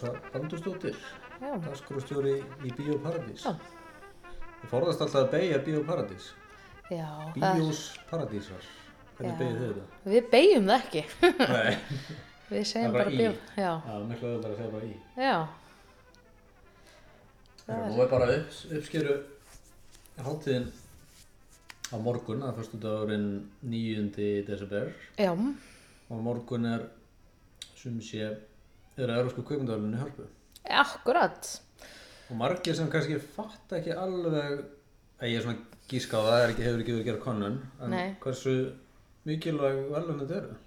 Rósa Bandustóttir, Já. dagskrústjóri í Bíóparadís. Ég forðast alltaf að beigja Bíóparadís. Það er, Bíós Paradísar. Hvernig beigir þið þetta? við beigjum það ekki. Við segjum Það er bara bíó. Já, Já, miklu auðvitað að segja bara í. já. Það nú er bara upp, uppskeru hátíðin á morgun, það er fyrstu dagurinn 9. desember Já, og morgun er sem sé, að Európsku kveikmyndavælunni í hörpu. akkurat. Og margir sem kannski fatt ekki alveg, að ég er svona gíska á það, ekki, hefur ekki verið að gera konun, en Nei. hversu mikilvæg velun þetta eru?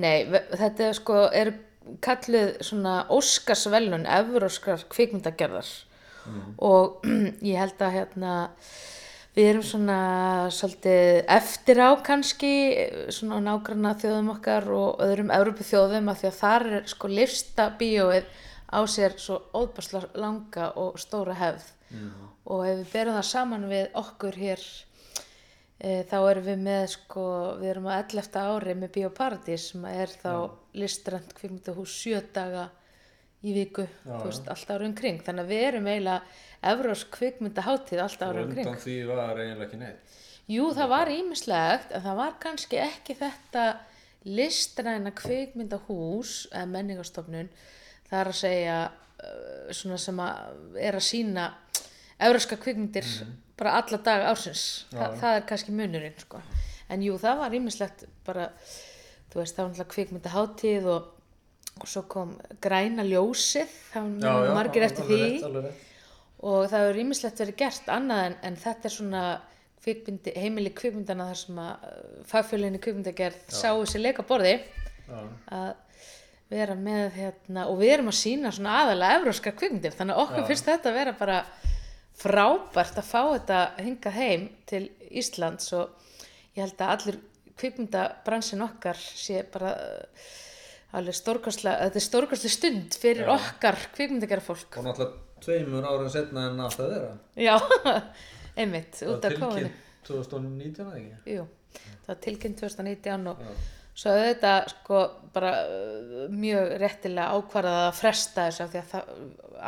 Nei, þetta er sko, er kallið svona Óskarsvelun, Evróskar kvikmyndagerðar og ég held að hérna við erum svona svolítið eftir á kannski svona á nágranna þjóðum okkar og öðrum Evrópu þjóðum af því að þar er sko lifsta bíóið á sér svo óbærsla langa og stóra hefð og ef við berum það saman við okkur hér e, þá erum við með sko, við erum á 11. ári með Bíóparadís sem er þá listrænt kvikmyndahús sjö daga í viku, Já, veist, allt ára um kring. Þannig að við erum eiginlega Evrósk kvikmyndaháttíð allt Og ára um kring. Undan því var eiginlega ekki neitt. Jú, það var ímislegt en það var kannski ekki þetta listræna kvikmyndahús eða menningastofnun það er að segja uh, svona sem að er að sína euróska kvikmyndir bara alla daga ársins. Þa, það er kannski munurinn sko. en jú, það var ímislegt bara, þú veist, það var náttúrulega kvikmyndaháttíð og, og svo kom græna ljósið það var margir eftir því Rétt, og það hefur rýmislegt verið gert annað en, en þetta er svona kvikmyndi, heimili kvikmyndana þar sem að fagfjölinni kvikmyndagerð sáu sér leika borði Já. að vera með hérna og við erum að sína svona aðalega evróskar kvikmyndir þannig að okkur Já. finnst þetta vera bara frábært að fá þetta hingað heim til Íslands og ég held að allir kvikmyndabransin okkar sé bara uh, alveg stórkastlega, þetta er stórkastlega stund fyrir Já. okkar kvikmyndagerð fólk Og náttúrulega tveimur árum setna en að vera. Já, einmitt, út af kóðinu. tilkynnt 2019 eða ekki? Jú, það var tilkynnt 2019 og Já. svo þetta sko bara uh, mjög réttilega ákvarðað að fresta þessu af því að það,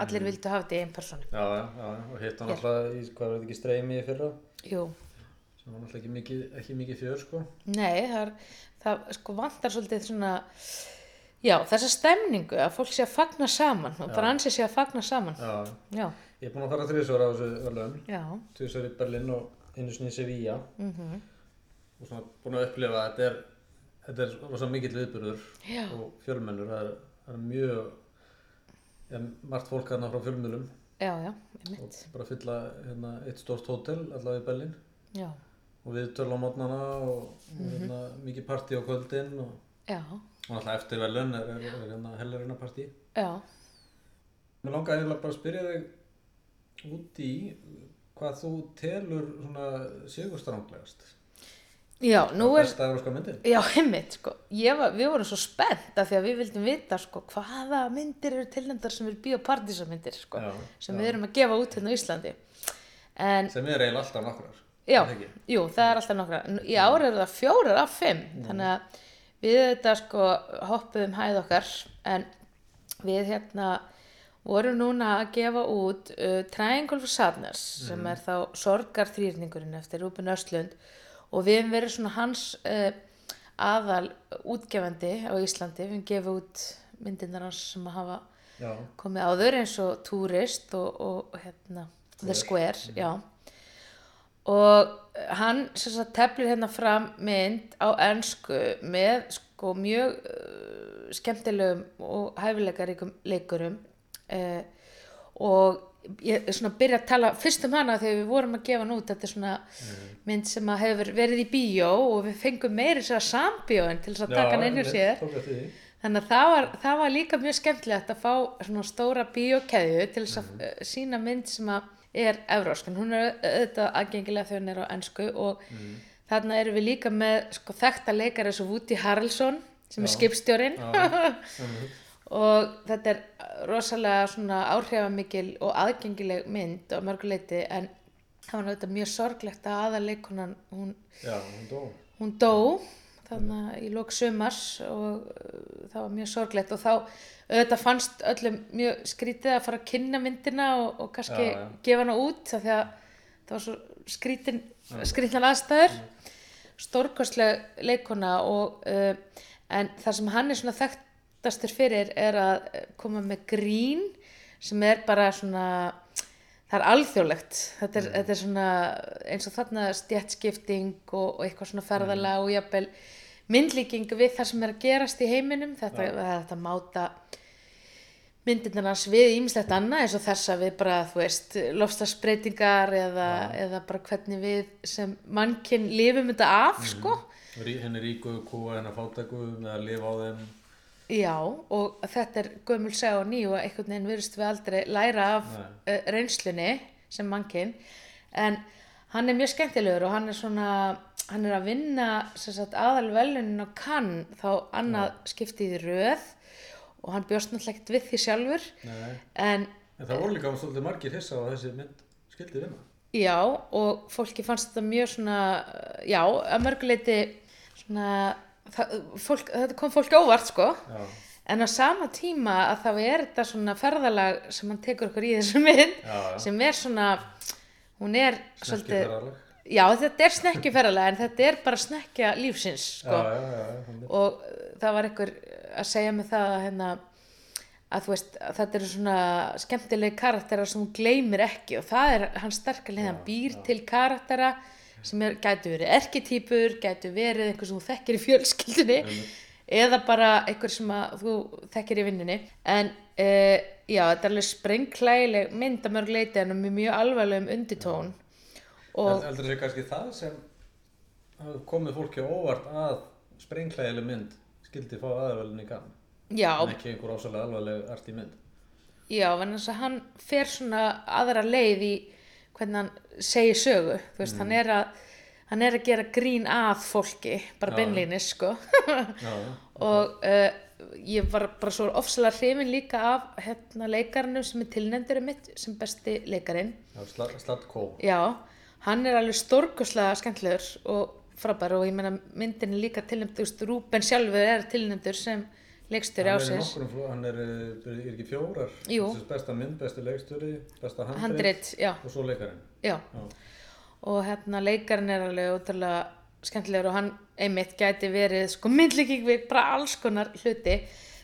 allir vildu hafa þetta í einn persónu. Já, já, og hitt hann alltaf í, hvað var þetta ekki, streymi í fyrra? Jú, Sem var alltaf ekki mikið, ekki mikið fjör, sko. nei, það, er, það sko vantar svolítið svona, já, þessa stemningu að fólk sé að fagna saman og bara ansið sé að fagna saman. Já, Já, ég er búinn að fara þrísvara á þessu já, Tvisvar í Berlin og einu sinni í Sevilla. mhm, Og svona búinn að upplifa að þetta er, þetta er rosa mikill viðburður Já. og fjölmennur. Það er, það er mjög, ja, margt fólk hérna frá fjölmennum. já, já, Og bara fylla hérna, eitt stórt hótel allavega í Berlin. já, Og við töl á mótnana og, og hérna, mikið partí á kvöldin og, já, og alltaf eftir verðlaun er, er, er hérna hellarina partí. já, Mér eiginlega bara að spyrja þig út í hvað þú telur svona sigurstranglegast. já, nú er. Já, heimitt, sko. Var, við vorum svo spennt af því að við vildum vita, sko, hvaða myndir eru tilnæmdar sem eru bíópartísamyndir, sko, sem já. við erum að gefa út hérna á Íslandi. En, Sem er eiginlega alltaf nokkrar. já, Er jú, það er alltaf nokkra. Nú, Í ár eru það fjórar af fimm, þannig að við þetta, sko, hoppuðum hæð okkar, en við hérna vorum núna að gefa út uh, Triangle for Sadness, sem er þá sorgarþrýrningurinn eftir Rúben Östlund. Og við hefum verið svona hans uh, aðal útgefandi á Íslandi, við hefum gefið út myndirnar hans sem að hafa Já, komið áður eins og Tourist og, og hérna, The Square, já. Og hann sem sagt teflir hérna fram mynd á ennsku með sko mjög uh, skemmtilegum og hæfileikaríkum leikurum uh, og ég er svona að byrja að tala fyrst um hana þegar við vorum að gefa hann út þetta er svona mynd sem að hefur verið í bíó og við fengum meiri sér að sambíóin til þess að taka hann hjá sér. Þannig að það var, það var líka mjög skemmtilegt að fá svona stóra bíókeðju til þess að mm. sína mynd sem að er evrósk, en hún er auðvitað aðgengilega þegar hún er á ennsku og þarna erum við líka með sko, þekkta leikar eins og Woody Harrelson sem er Já. skipstjórin Já, einmitt. og þetta er rosalega svona áhrifamikil og aðgengileg mynd á mörguleiti en það var náttúrulega mjög sorglegt að aðaleikunan hún Já, hún dó. hún dó þannig í lók sumars og uh, það var mjög sorglegt og þá auðvitað fannst öllum mjög skrítið að fara að kynna myndina og, og kannski Já, já. gefa hana út af því að það var svo skrítin, skrítnar aðstæður stórkostleg leikona og uh, en það sem hann er svona þekktastur fyrir er að koma með grín sem er bara svona það er alþjóðlegt. Þetta er, þetta er svona eins og þarna stjættskipting og, og eitthvað svona ferðalag og jafnvel myndlíking við það sem er að gerast í heiminum. Þetta, þetta máta myndirnar hans við ímislegt annað eins og þessa við bara, þú veist, lofslagsbreytingar eða, eða bara hvernig við sem mannkinn lifum þetta af, sko. Rí- henni ríku kúa henni fátæku með að lifa á þeim. Já, og þetta er gömul seg og ný og einhvern veginn virðist við aldrei læra af Nei. reynslunni sem mannkinn, en hann er mjög skemmtilegur og hann er svona, hann er að vinna sagt, aðal velunin á kann þá annað skiptið í röð og hann bjóst náttúrulega ekkert við því sjálfur, Nei. en En það voru líka svolítið margir hissa á þessi mynd skildi vinna. Já, og fólki fannst þetta mjög svona, já, að mörguleiti svona, það, fólk, þetta kom fólki óvart, sko. Já, En á sama tíma að þá er þetta svona ferðalag sem hann tekur okkur í þessu mynd, já, já. sem er svona, hún er Snekki svolítið, ferðalag. Já, þetta er snekkjuferðalag, en þetta er bara snekkja lífsins, sko. Já, já, og uh, það var einhver að segja mig það að hérna að þú veist, að þetta eru svona skemmtilegi karaktera sem hún gleymir ekki og það er hans sterkar leið, hann býr til karaktera sem er, gætu verið erketýpur, gætu verið einhver sem þú þekkir í fjölskyldunni eða bara einhver sem þú þekkir í vinnunni. En uh, já, þetta er alveg sprengklægileg mynd að mörg leiti en með mjög alvarlegum unditón Heldur þessi kannski það sem komið fólki óvart að sprengklægileg mynd skildi fá aðevelin í gann. já, En ekki einhver ásalega alvarleg arti mynd. Já, en þess að hann fer svona aðra leið í hvernig hann segir sögu, veist, hann er að hann er að gera grín að fólki bara Já. beinlínis, sko Já, og uh, ég var bara svo ofsalega hrifin líka af hérna leikarnum sem er tilnefndur mitt sem besti leikarinn Já, slatt, slatt kó. Já, hann er alveg stórkoslega skemmtilegur og frábær og ég meina myndin er líka veist, Rúben sjálfur er tilnefndur sem er í ásins hann er, eh, er ekki fjórar. Besta mynd, besta handrit, handrit, já, og svo leikarinn. já Já. og hérna leikarinn er alveg ótrúlega skemmtilegur og hann einmitt gæti verið sko myndlíking við bara alls konar hluti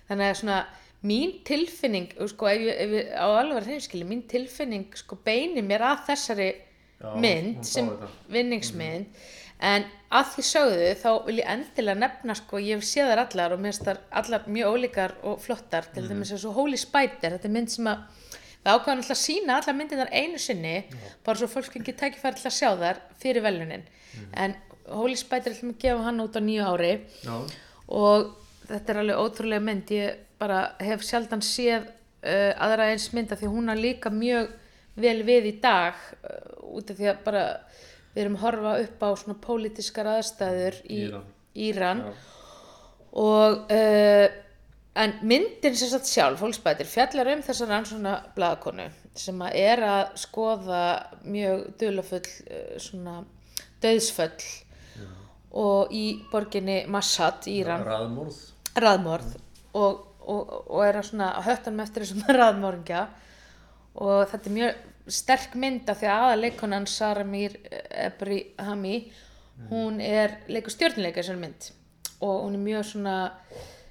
þannig að svona mín tilfinning sko ef ég, á alveg hreinskili mín tilfinning sko beini mér að þessari Já, mynd sem vinningsmynd. En að því sögðu þá vil ég endilega nefna sko ég hef séð þar allar og mér finnst allar mjög ólíkar og flottar. Til dæmis eins og Holy Spider þetta er mynd sem að við ákvæðum alltaf að sína allar myndirnar einu sinni bara svo fólk ekki tækifæri til að sjá þar fyrir velunin en Holy Spider ætlum að gefa hann út á nýju ári. Já. og þetta er alveg ótrúlega mynd. Ég bara hef sjaldan séð uh, aðra eins mynda því að hún er líka mjög vel við í dag uh, út af því að bara við erum að horfa upp á svona pólitískar aðstæður í Íran. Íran. Já. og uh, en myndin sem sagt sjálf, fólksbætir, fjallar um þessar rannsóna blaðakonu sem að er að skoða mjög dulafull uh, svona döðsföll og í borginni Mashhad í Íran. raðmorð. Og, og, og er að svona að höttanum eftir þessum raðmorðingja og þetta er mjög sterk mynd af því að aðaleikonan Sara Mir Ebri Hami hún er leikur stjórnileika þessar mynd og hún er mjög svona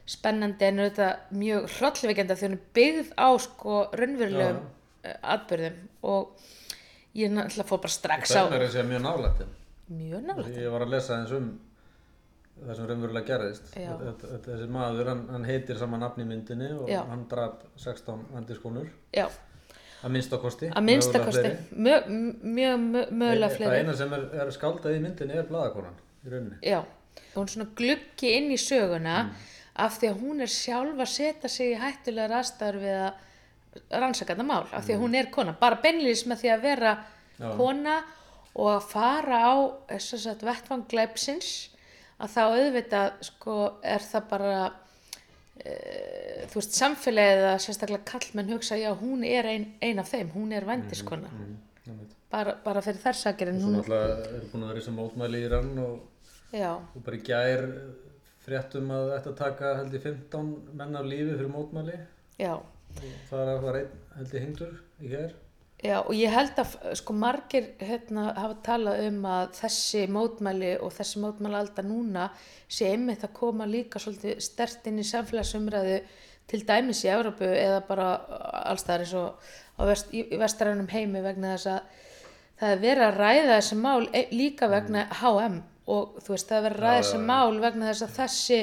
spennandi en auðvitað mjög hrollveikenda því hún er byggð á sko raunverulegum uh, atbyrðum og ég náttúrulega fór bara strax á Það er þessi mjög nálægt. þeim. mjög nálega Ég var að lesa eins um það sem raunverulega gerðist. Þessi maður, hann, hann heitir sama nafni í myndinni og Já. hann draf 16 vandiskonur. já, Að minnsta kosti. að minnsta mögulega kosti fleiri. mjög, mjög mö- mögulega Það fleiri eina sem er, er skaldað í myndinni er blaðakonan í rauninni. Já, hún svona gluggi inn í söguna af því að hún er sjálf að setja sig í hættulegar aðstæður við að rannsaka þetta mál, af því að hún er kona bara beinlýs með því að vera Já. kona og að fara á þess að vettvang glæpsins að þá auðvitað sko er það bara þú veist samfélagið að sérstaklega kallmenn hugsa já hún er ein, ein af þeim, hún er vændiskona. Mm, einmitt. bara, bara fyrir þær sakir en Svo náttúrulega eru búin að vera í sem mótmæli í Íran og og bara í gær fréttum að þetta taka held ég 15 menn af lífi fyrir mótmæli. Já. og það var einn held ég hengdur í gær Já, og ég held að sko margir hérna hafa talað um að þessi mótmæli og þessi mótmæli alltaf núna sé einmitt að koma líka svolítið stert inn í samfélagsumræðu til dæmis í Európu eða bara allstaðar eins og á vest, vestrænum heimi vegna þess að það er verið að ræða þessi mál e- líka vegna HM og þú veist það er verið að ræða þessi mál vegna þess að þessi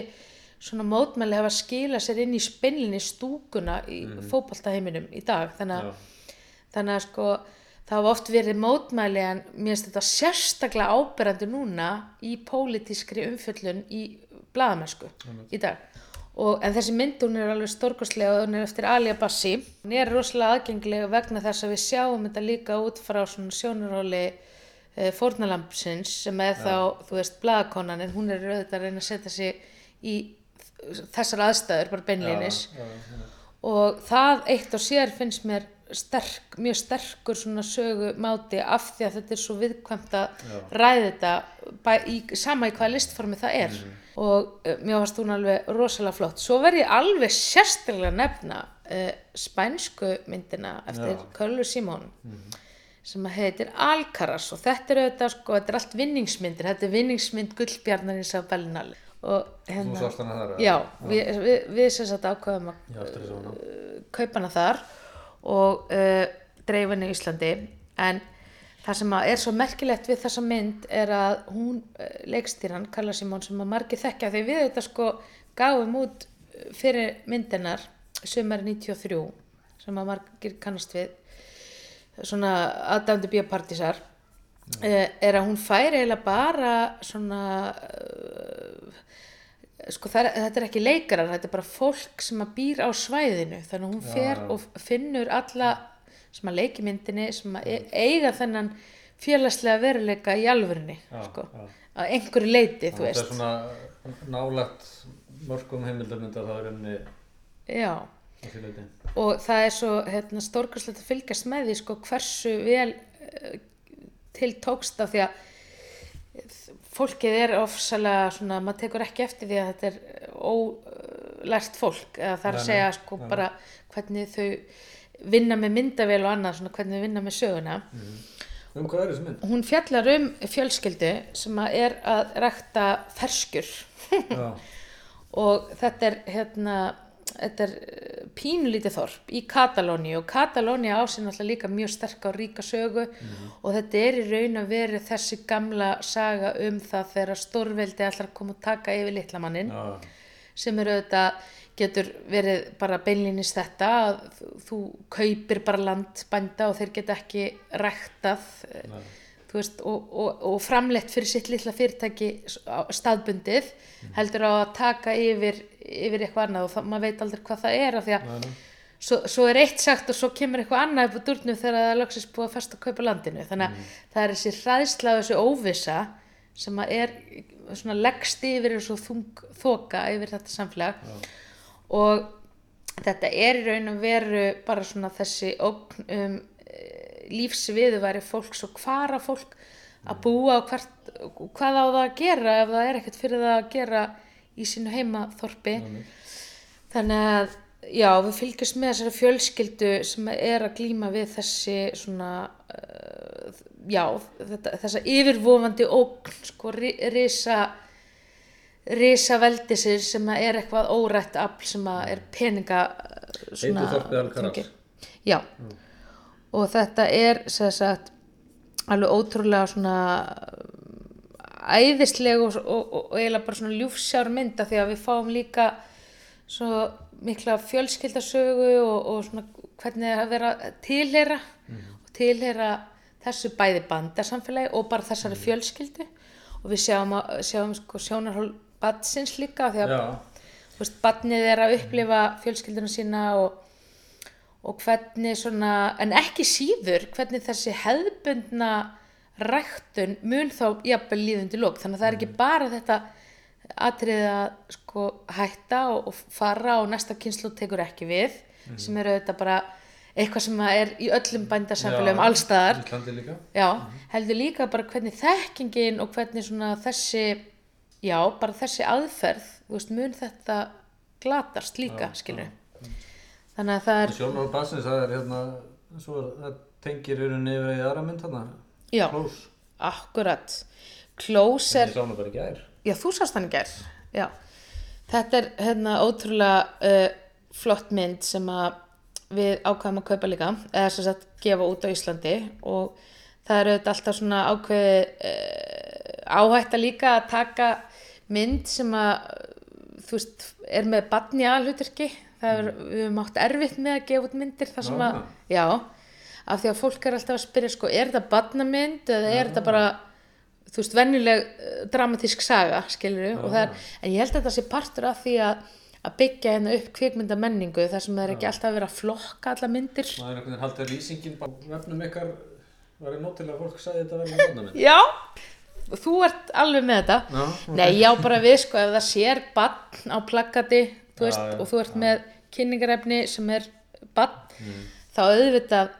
svona mótmæli hafa skilað sér inn í spinlinni stúkuna í mm. í dag þannig að. Þannig að sko það hafa oft verið mótmæli en mér finnst þetta sérstaklega áberandi núna í pólitískri umfjöllun í blaðamennsku í dag. Og, en þessi mynd hún er alveg stórkostlega og hún er eftir Alia Bassi. Hún er rosalega aðgengilega vegna þess að við sjáum þetta líka út frá svona sjónaróli e, fórnalampsins sem er þá, þú veist, blaðakonan en hún er auðvitað að reyna að setja sig í þessar aðstæður bara beinlínis. Já, já, já. og það eitt og sér finnst mér sterk, mjög sterkur svona sögumáti af því að þetta er svo viðkvæmt að Já. ræða þetta í, sama í hvaða listformi það er Mhm. og uh, mér varst hún alveg rosalega flott svo verð ég alveg sérstaklega nefna uh, spænsku myndina eftir Já. Köllu Simón sem að heitir Alcaraz og þetta er auðvitað sko, þetta er allt vinningsmyndir þetta er vinningsmynd gullbjarnarins af Bellinal og eða? Já, við, við, við sem sagt ákveðum að hana. kaupa hana þar og uh, dreifa henni í Íslandi. En það sem er svo merkilegt við þessa mynd er að hún uh, leikstýran, Karla Simón sem að margir þekkja því við þetta sko gáum út eh, fyrir myndinar sumari 93 sem að margir kannast við svona aðdæmdu bíópartísar uh, er að hún fær eiginlega bara svona sko er, þetta er ekki leikarar, þetta er bara fólk sem að býr á svæðinu. Þannig að hún fer já. og finnur alla sem að leiki myndinni sem að e- eiga þennan félagslega veruleika í alvörinni Já, sko, já. að einhverju leiti, þú Það er veist. svona nálægt mörgum heimildarmynda það er enni já, á og það er svo hérna, stórkastlegt að fylgjast með því sko, hversu vel uh, til tókst af því að fólkið er ofsalega svona, maður tekur ekki eftir því að þetta er ólært fólk eða það er að segja sko nei. bara hvernig þau vinna með myndavél og annað svona hvernig þau vinna með söguna. Um hvað er þessi mynd? hún fjallar um fjölskyldu sem að er að rækta ferskur og þetta er hérna þetta er eh, pínulítið þorp í Katalóni og Katalóni á sér náttúrulega líka mjög sterk og ríka sögu og þetta er í raun að vera þessi gamla saga um það þegar stórveldi ætlar að koma og taka yfir litlamannin já, sem eru auðvitað getur verið bara beinlýnis þetta að þú, kaupir bara land bænda og þeir geta ekki ræktað veist, og, og, og framleitt fyrir sitt litla fyrirtæki á- staðbundið heldur á að taka yfir, yfir eitthvað annað og það, maður veit aldrei hvað það er af því að Nei, svo, svo er eitt sagt og svo kemur eitthvað annað upp á durnum þegar það er loksins búið að festa að kaupa landinu. Þannig að það er þessi hræðsla og þessi óvissa sem að er svona leggst yfir og þung þoka yfir þetta samfélag. Og þetta er í raun og veru bara svona þessi um e, lífsviðuværi fólks og hvara fólk að búa og hvert, hvað á það að gera ef það er ekkert fyrir það að gera í sínu heimaþorpi. Þannig að já, við fylgjumst með þessari fjölskyldu sem er að glíma við þessi svona uh, já, þetta, þessa yfirvofandi ógn sko, ri- risa risa veldisir sem er eitthvað órætt afl sem er peninga uh, svona já. Og þetta er sagt alveg ótrúlega svona æðisleg og, og, og, og eiginlega bara svona ljúfsjár mynda því að við fáum líka svo mikla fjölskyldasögu og, og svona hvernig er að vera tilhera og tilhera þessu bæði bandasamfélagi og bara þessari fjölskyldu. Og við sjáum, að, sjáum sko sjónarhól badsins líka því að veist, badnið er að upplifa fjölskylduna sína og, og hvernig svona, en ekki síður, hvernig þessi hefðbundna ræktun mun þá jafnvel líðundi lók, þannig að það er ekki bara þetta atriði að sko hætta og, og fara og næsta kynslu tekur ekki við, sem eru þetta bara eitthvað sem að er í öllum bændarsamfélögum Já, allstaðar líka. Já, heldur líka bara hvernig þekkingin og hvernig svona þessi já, bara þessi aðferð, veist, mun þetta glatast líka, skilur þannig að það er, Sjónar bassins, það er hérna, svo það tengir yfir í aðra mynd þarna. Já, Close. akkurat close er Ég sá hana bara í gær. Já, þú sást hann í gær. Já. Þetta er hérna ótrúlega uh, flott mynd sem að við ákvæðum að kaupa líka, eða sem sagt gefa út á Íslandi og það eru alltaf svona ákveði uh, áhætta líka að taka mynd sem að þú veist, er með badni aðhluturki. Það er, við höfum átt erfitt með að gefa út myndir þar sem Já. að, já, af því að fólk er alltaf að spyrja sko, er þetta badnamynd eða er þetta bara þú veist, venjuleg uh, dramatísk saga, skilur og það er, en ég held að þetta sé partur af því að, að byggja hérna upp kvikmynda menningu þar sem það er ekki alltaf að vera að flokka alla myndir. Það er einhvern veginn haldið lýsingin á vefnum ykkar, var ég nót til að fólk sagði þetta þarna mynd. Já, þú ert alveg með þetta. Já, Nei, já, bara við sko, ef það sér bann á Já, já, og þú ert með kynningarefni sem er bann, þá auðvitað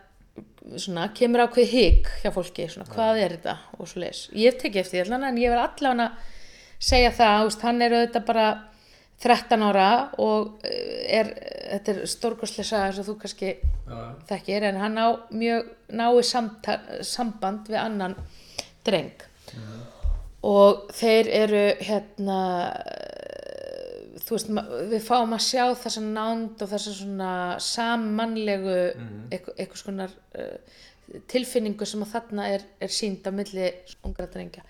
svona, kemur ákveð higg hjá fólki, svona, hvað er þetta? Og svo leis. Ég tekið eftir því allan, en ég verð allan að segja það, veist, hann er auðvitað bara 13 ára og eh, er, þetta er stórkostlega saga eins og þú kannski já, þekkir, en hann á mjög nái samta, samband við annan dreng. Og þeir eru hérna þú veist, við fáum að sjá þessa nánd og þessa svona sammannlegu eitthvað, eitthvað skonar uh, tilfinningu sem að þarna er, er sínd á milli ungra drengja.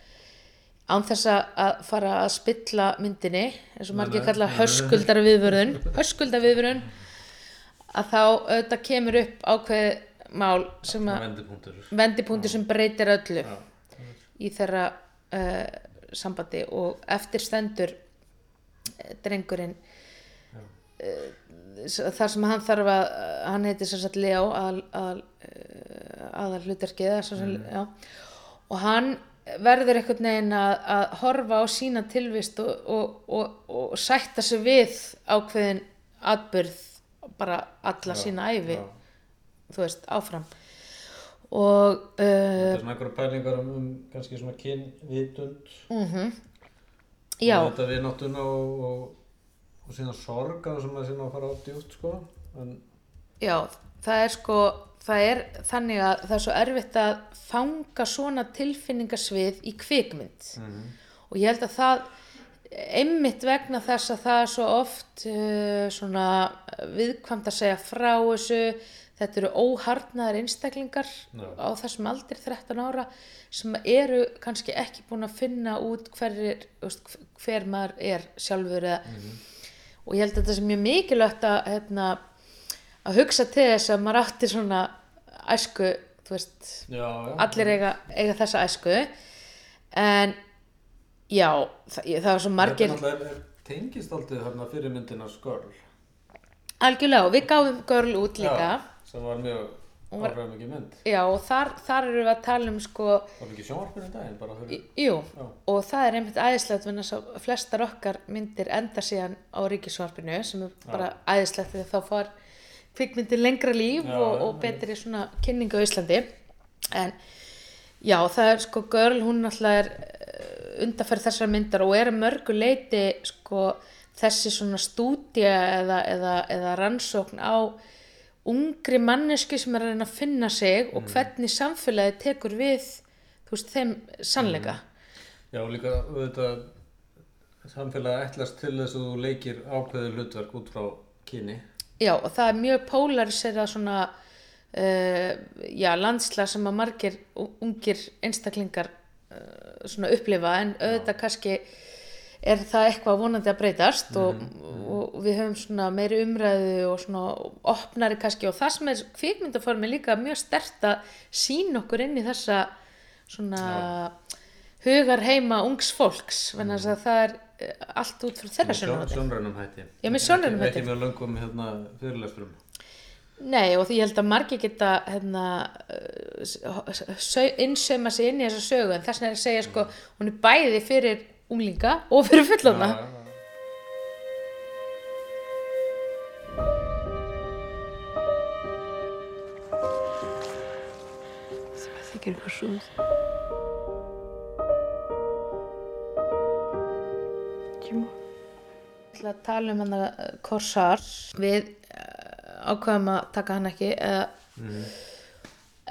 Án þess að- fara að spilla myndinni eins og margir kalla höskuldar viðvörun höskuldar viðvörun að þá auðvitað kemur upp ákveð mál sem að vendipunktur. vendipunktur sem breytir öllu í þeirra uh, sambandi og eftir stendur drengurinn. Uh, þar sem hann þarf að hann heitir sem sagt Leo að, að, aðal hlutverkið eða svo sem, já, og hann verður einhvern veginn að, að horfa á sína tilvist og, og, og, og sætta sig við ákveðin atbyrð bara alla sína æfi já. þú veist, áfram. Og Þetta uh, er svona einhverja pælingar um, um kannski svona kynvitund. Já, Þetta við náttúrulega og, og, og síðan sorg að sem að síðan að fara á djúpt sko. En já, það er sko það er þannig að það er svo erfitt að fanga svona tilfinningasvið í kvikmynd og ég held að það einmitt vegna þess að það er svo oft uh, svona viðkvæmt að segja frá þessu þetta eru óharnaðar einstaklingar Já. á þessum aldri 13 ára sem eru kannski ekki búin að finna út hver, er, veist, hver maður er sjálfur eða, og ég held að þetta sé mjög mikilvægt að, hérna, að hugsa til þess að maður átti svona æsku, veist já, já. allir eiga, eiga þessa æsku en já, það, það var svo margir Þetta er er- tengist aldrei þarna fyrir myndina Skörl. algjörlega og við gáfum Girl út líka Já, sem var mjög var- áhrifamikið mynd. já, og þar, þar erum við að tala um sko, Var ekki sjónvarpinu daginn bara fyrir... jú Já. og það er einmitt æðislegt þess að flestar okkar myndir enda síðan á ríkisvarpinu sem er bara æðislegt því að þá far kvikmyndir lengra líf Já, og, já, og betri svona kynningu á Íslandi en já það er sko Girl hún náttúrulega er undarferð þessar myndar og er mörgu leiti sko þessi svona stúdía eða, eða, eða rannsókn á ungri mannesku sem er að reyna að finna sig og hvernig samfélagi tekur við þú veist þeim sannleika. Já, og líka auðvitað samfélagi ætlast til þess að þú leikir ákveðu hlutverk út frá kyni. Já, og það er mjög polarisera svona uh, já, landslag sem að margir ungir einstaklingar uh, svona upplifa en auðvitað kannski er það eitthvað vonandi að breytast og, og við höfum svona meiri umræðu og svona opnari kannski og það sem er kvikmyndaformi líka mjög stert að sína okkur inn í þessa svona hugar heima ungs fólks mm. að það er eh, allt út frá þeirra. Sjónrænum hætti. Já, með sjónrænum hætti. Ekki með löngum hérna, fyrirlesturum. Nei og því ég held að margir geta hérna, innsauma sig inn í þessa sögu en þess vegna er að segja sko hún er bæði fyrir unglinga og fyrir fullorna. Já, já, já. Quelque chose. náttúrulega að tala um hann að Korsar. Við uh, ákveðum að taka hann ekki uh,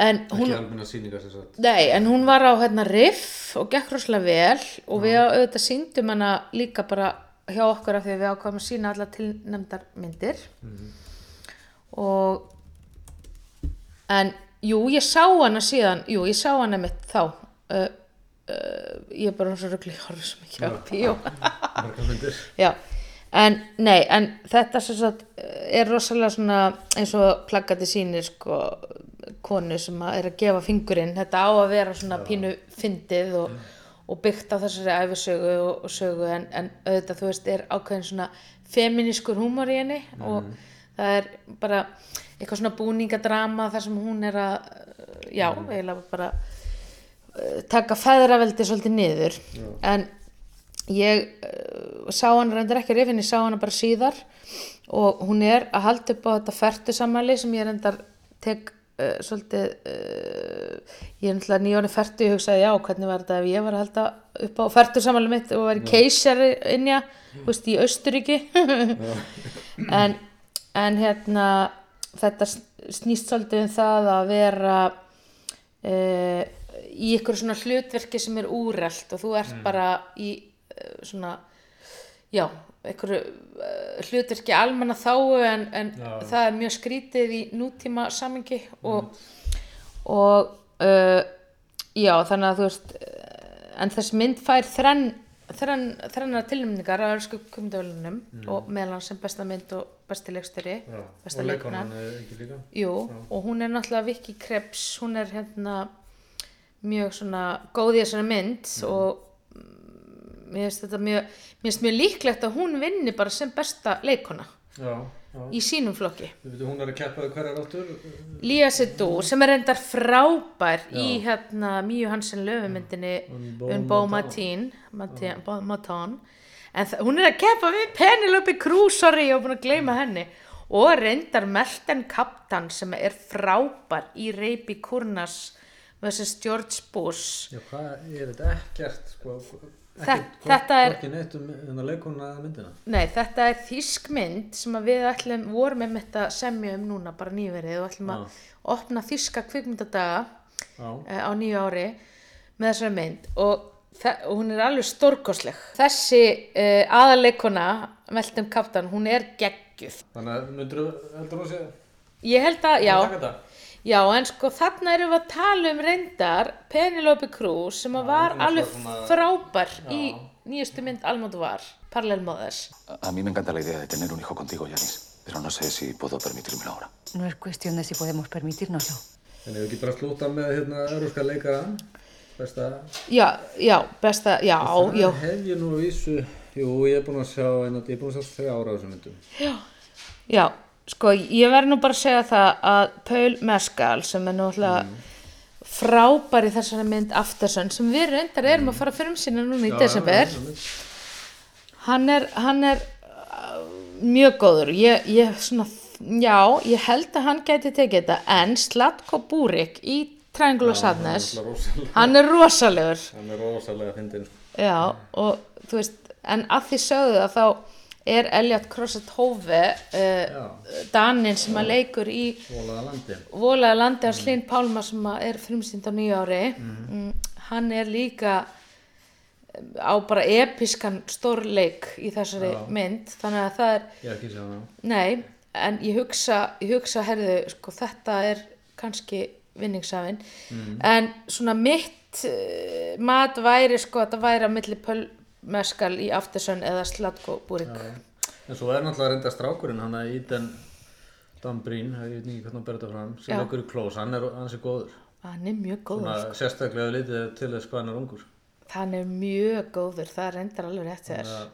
en hún Ekki almenna sýningar sem sagt. Nei, en hún var á hérna riff og gekk rosalega vel og við auðvitað síndum hana líka bara hjá okkur af því að við ákvæmum að sína alla tilnefndar myndir og en jú, ég sá hana síðan. Jú, ég sá hana mitt þá. Uh, uh, ég er bara svo röglega ég horfði svo mikið á bíó. Margar myndir. Já, en nei, en þetta sem sagt er rosalega svona eins og plaggati sýnir sko konu sem að er að gefa fingurinn, þetta á að vera svona pínu fyndið og, og byggt á þessari æfisögu og, og sögu. En, en auðvitað þú veist er ákveðin svona feminískur húmor í henni og það er bara eitthvað svona búningadrama þar sem hún er að, já, eiginlega bara uh, taka feðraveldi svolítið niður. En ég uh, sá hann reyndar ekki rifin, ég sá hann bara síðar. Og hún er að halda upp á þetta fertu sammæli sem ég reyndar tek uh, svolítið uh, ég er náttúrulega nýjóni fertu ég hugsaði já, hvernig var þetta ef ég var að halda upp á fertu sammæli mitt og væri keisari innja, þú veist, í Austuríki en, en hérna þetta snýst svolítið um það að vera uh, í ykkur svona hlutverki sem er úrelt og þú ert bara í uh, svona já, ykkur uh, hlutverki almanna þáu en, en það er mjög skrítið í nútíma samingi og, og uh, já, þannig að þú veist uh, en þess mynd fær þrenn, þrennar tilnæmningar á öllsku kumdavölunum og meðal hans sem besta mynd og besti besta Og leikona leikonan er ekki líka. Jú, og hún er náttúrulega Vicky Krebs, hún er hérna mjög svona góð í þessari mynd og mm, mér finnst þetta mjög, mjög líklegt að hún vinni bara sem besta leikona já. Í sínum flokki. Hún er að keppa hverjar áttur. Lía Sedú sem er reyndar frábær í hérna Míu Hansen löfumyndinni Un Beau Un Beau Matin, Matin, Matin. en hún er að keppa við Penelope Cruz, sorry, ég var búin að gleyma henni og reyndar Melton Kaptan sem er frábær í Reipi Kurnas vs. George Bush Já, hvað er þetta ekkert, sko. Þe- þetta er- Ekki neitt um myndina. Nei, þetta er þýsk mynd sem við ætlum, vorum með þetta semja um núna bara nýverið og ætlum að opna þýska kvikmyndadaga Já. eh, á nýju ári með þessari mynd og, og hún er alveg stórkosleg. Þessi uh, aðaleikona, Meltum Kaptan, hún er geggjuð. Þannig að myndur þú, heldur þú að segja? Ég held að, já, já, en sko þarna erum við að tala um reyndar Penelope Cruz sem að var alveg svona- frábær í nýjustu mynd Almódovar, Parallel Mothers. A mí me encanta la idea de tener un hijo contigo, Yanis. Pero no sé si puedo permitírmelo ahora. No es cuestión de si podemos permitírnoslo. En ef við ekki bara slúta með hérna európska leikaran, besta... Já, já, besta, já, já, Það hef ég nú að vísu, jú, ég er búin að sjá, ég er búin að sjá þrjá ára á þessum myndum. Já, sko, ég verð nú bara að segja það að Paul Mescal sem er náttúrulega frábær í þessari mynd Aftersun sem við reyndar erum að fara fyrir um sína núna í desember hann er, hann er uh, mjög góður. Ég, ég svona, já, ég held að hann gæti tekið þetta en Slatko Búrik í Triangle of Sadness hann er rosalegur. Hann er rosalega fyndin, sko. Já, og þú veist, en að því sögðu að þá er Elliot Crosset Hove uh, Danin sem að leikur í Volaða landi. Landi af Slín Pálma sem er frumsýnd á nýja ári. Mm, hann er líka um, á bara episkan stórleik í þessari mynd þannig að það er, Ég nei en ég hugsa, ég hugsa herðu, sko þetta er kannski vinningsafinn en svona mitt uh, mat væri sko að það væri að milli Pöl Meskal í Aftersun eða Slatko Búrik En svo er náttúrulega reynda strákurinn, hann að Eden Dambrín, ég veit ekki hvernig hann ber þetta fram, sem leikur í klós, hann er, hann er góður. hann er mjög góður Svona sérstaklega litið til þess hvað hann er ungur. hann er mjög góður, það reyndar alveg rétt þér að-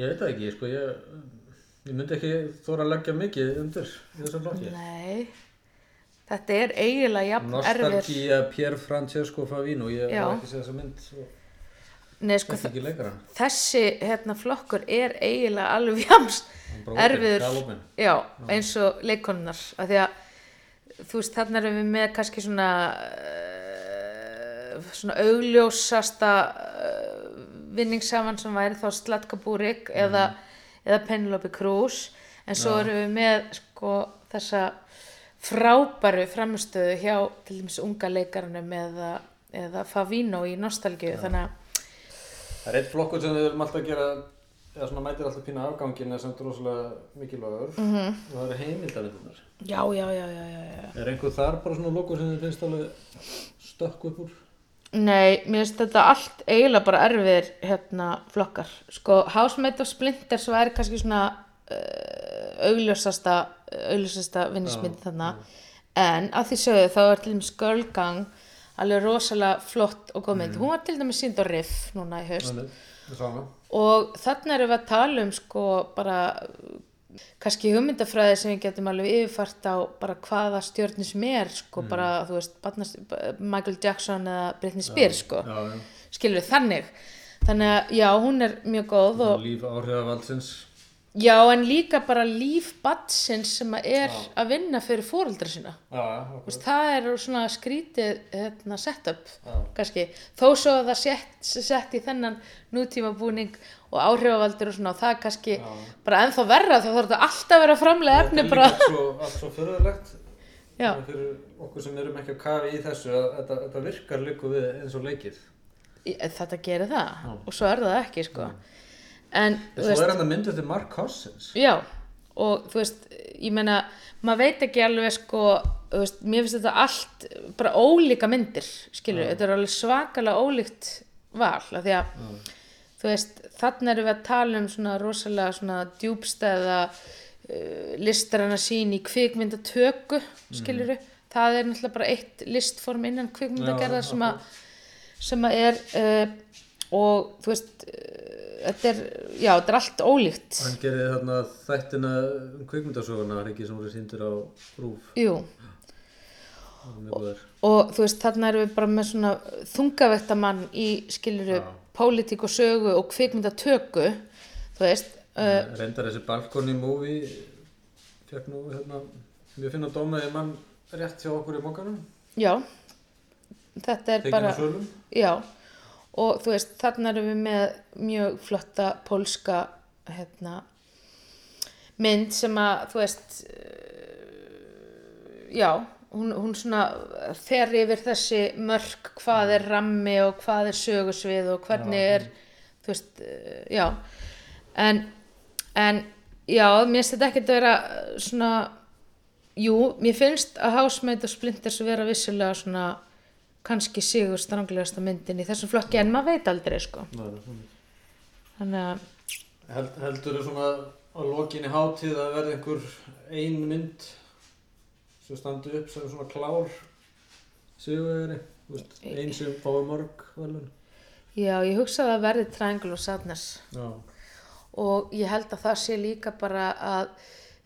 Ég veit það ekki, sko, ég, ég myndi ekki þóra að leggja mikið undir í þessum flokki. nei þetta er eiginlega jafn erfir Nostalgía Pier Francesco Favino, ég Já. hef ekki séð þessa mynd og nei sko þessi hérna flokkur er eiginlega alveg opinn, erfiður. já, eins og leikonunnar af því að þú veist þarna erum við með kannski svona uh, svona augljósasta uh, vinningsafan sem væri þá Slatka Búrik eða eða Penelope Cruz. En svo erum við með sko þessa frábæru framistöðu hjá til dæmis unga leikarunum eða, eða Favino í nostalgíu. Þannig að Það er eitt flokkur sem við erum alltaf gera, eða svona mætir alltaf pína afgangin er samt rosalega mikilvægur Mhm. og það eru heimildarindunar. já, já, já, já, já, já. Er einhver þar bara svona lokur sem þið finnst alveg stökk upp úr? Nei, mér finnst þetta allt eiginlega bara erfiðir hérna flokkar. Sko, Housemate of Splinters var kannski svona uh, augljósasta, augljósasta vinnismyndi þarna. En að því sögðu þá er til dæmis Girl Gang alveg rosalega flott og góð mynd. Hún var til dæmis sínd á Riff núna í haust. Þannig. Og þarna erum við að tala um sko bara kannski hugmyndafræði sem við getum alveg yfirfært á bara hvaða stjórnir sem er sko bara þú veist barnast, Michael Jackson eða Britney Spears sko Já, já. skilur þannig þannig að já hún er mjög góð og Líf áhrifavaldsins. Já en líka bara líf batsins sem er að vinna fyrir fóreldra sína. Já, já, það er svona skrítið hérna, setup Já. kannski, þó svo að það sett, sett í þennan nútíma búning og áhrifavaldur og svona og það er kannski bara ennþá verra þá þarf þetta alltaf að vera framlega efni Þetta er bara, líka allt svo, svo förðulegt. já, Fyrir okkur sem erum ekki að kafi í þessu, að þetta, þetta virkar líka við eins og leikið. þetta gerir það. Og svo er það ekki sko en, þú Svo er hann að mynda þetta Mark Cousins. Já, og þú veist, ég meina, maður veit ekki alveg sko, veist, mér finnst þetta allt bara ólíka myndir, skilur, þetta er alveg svakalega ólíkt val, af því að, þú veist, þannig erum við að tala um svona rosalega svona djúbstæða uh, listrana sín í kvikmyndatöku, skilur það er náttúrulega bara eitt listform innan kvikmyndagerðar sem að sem að er uh, og þú veist uh, þetta er, já, þetta er allt ólíkt. Hann gerði þarna þættina um kvikmyndasöguna, var ekki sem voru síndur á rúf. Jú, Það góður. og þú veist, þarna erum við bara með svona þungavettamann í skiluru pólitík og sögu og kvikmyndatöku þú veist, uh, Reyndar þessi balkoni movie fekk nú hérna mjög finna dómaði mann rétt hjá okkur í mókanum já. Þetta er tekin bara já, og þú veist, þarna erum við með mjög flotta pólska hérna mynd sem að, þú veist uh, já hún, hún svona fer yfir þessi mörk hvað er rammi og hvað er sögusvið og hvernig er þú veist, uh, já. En, en já, mér finnst þetta ekkert að vera svona jú, mér finnst að Housemate og Splinters vera vissulega svona kannski sigur stranglegasta myndin í þessum flokki en maður veit aldrei sko. Þannig. Að Held, heldur þú svona á lokinni hátíð að verða einhver ein mynd sem standi upp sem svona klár sigurvegari? Einn sem fái mörg velun já, ég hugsa að verði Triangle og Sadness. Já, og ég held að það sé líka bara að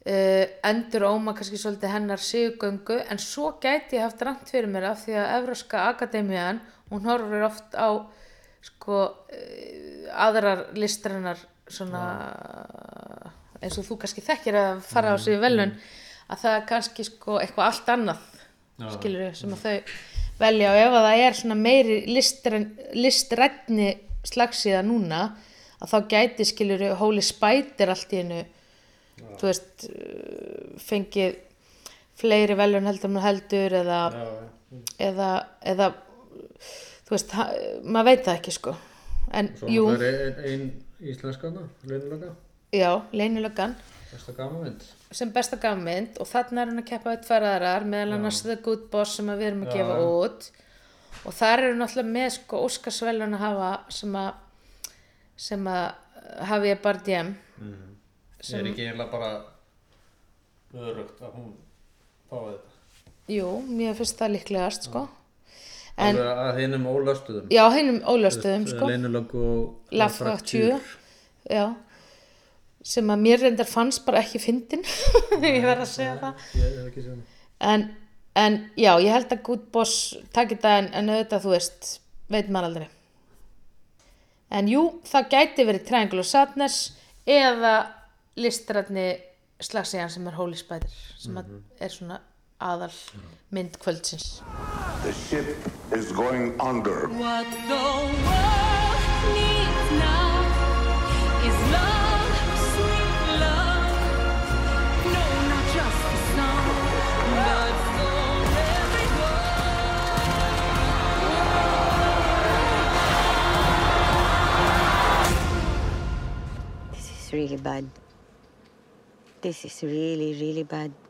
uh, endur óma kannski svolítið hennar sigugöngu en svo gæti ég haft rangt fyrir mér af því að Evróska Akademian hún horfir oft á sko uh, aðrar listrannar svona eins og þú kannski þekkir að fara á sig velun að það er kannski sko eitthvað allt annað Já. skilur sem að þau velja. Og ef að það er svona meiri listrætni slagsíða núna að þá gæti skilur Holy Spider allt í hennu þú veist uh, fengið fleiri velun heldur en heldur eða, já, eða, eða þú veist, maður veit það ekki sko. En svo jú, það er ein, ein íslenskana leinulega, já, leinulöggan besta gaman mynd sem besta gafmynd og þarna er hann að keppa við tvær aðrar meðal annars The Good Boss sem við erum að gefa út. Og þar eru náttúrulega með sko Óskarsvelun að hafa sem að sem að hafi ég bara djem sem er ekki eiginlega bara örugt að hún fái þetta? Jú, mér finnst það líklegast sko. En alveg að hinum ólöstuðum. Já, hennum ólöstuðum sko. Leinulögg og La Fracture já. Sem að mér reyndar fannst bara ekki fyndin ég verð að segja það. Ég hana. En, en já, ég held að Good Boss takir það en, en auðvitað þú veist veit maður aldrei. En jú, það gæti verið Triangle of Sadness eða listrætni slagsíðan sem er Holy Spider sem mm -hmm. er svona aðal mynd kvöldsins. The ship is going under. What the world needs now is love, sweet love. No, not just the song but for everyone This is really bad. This is really, really bad.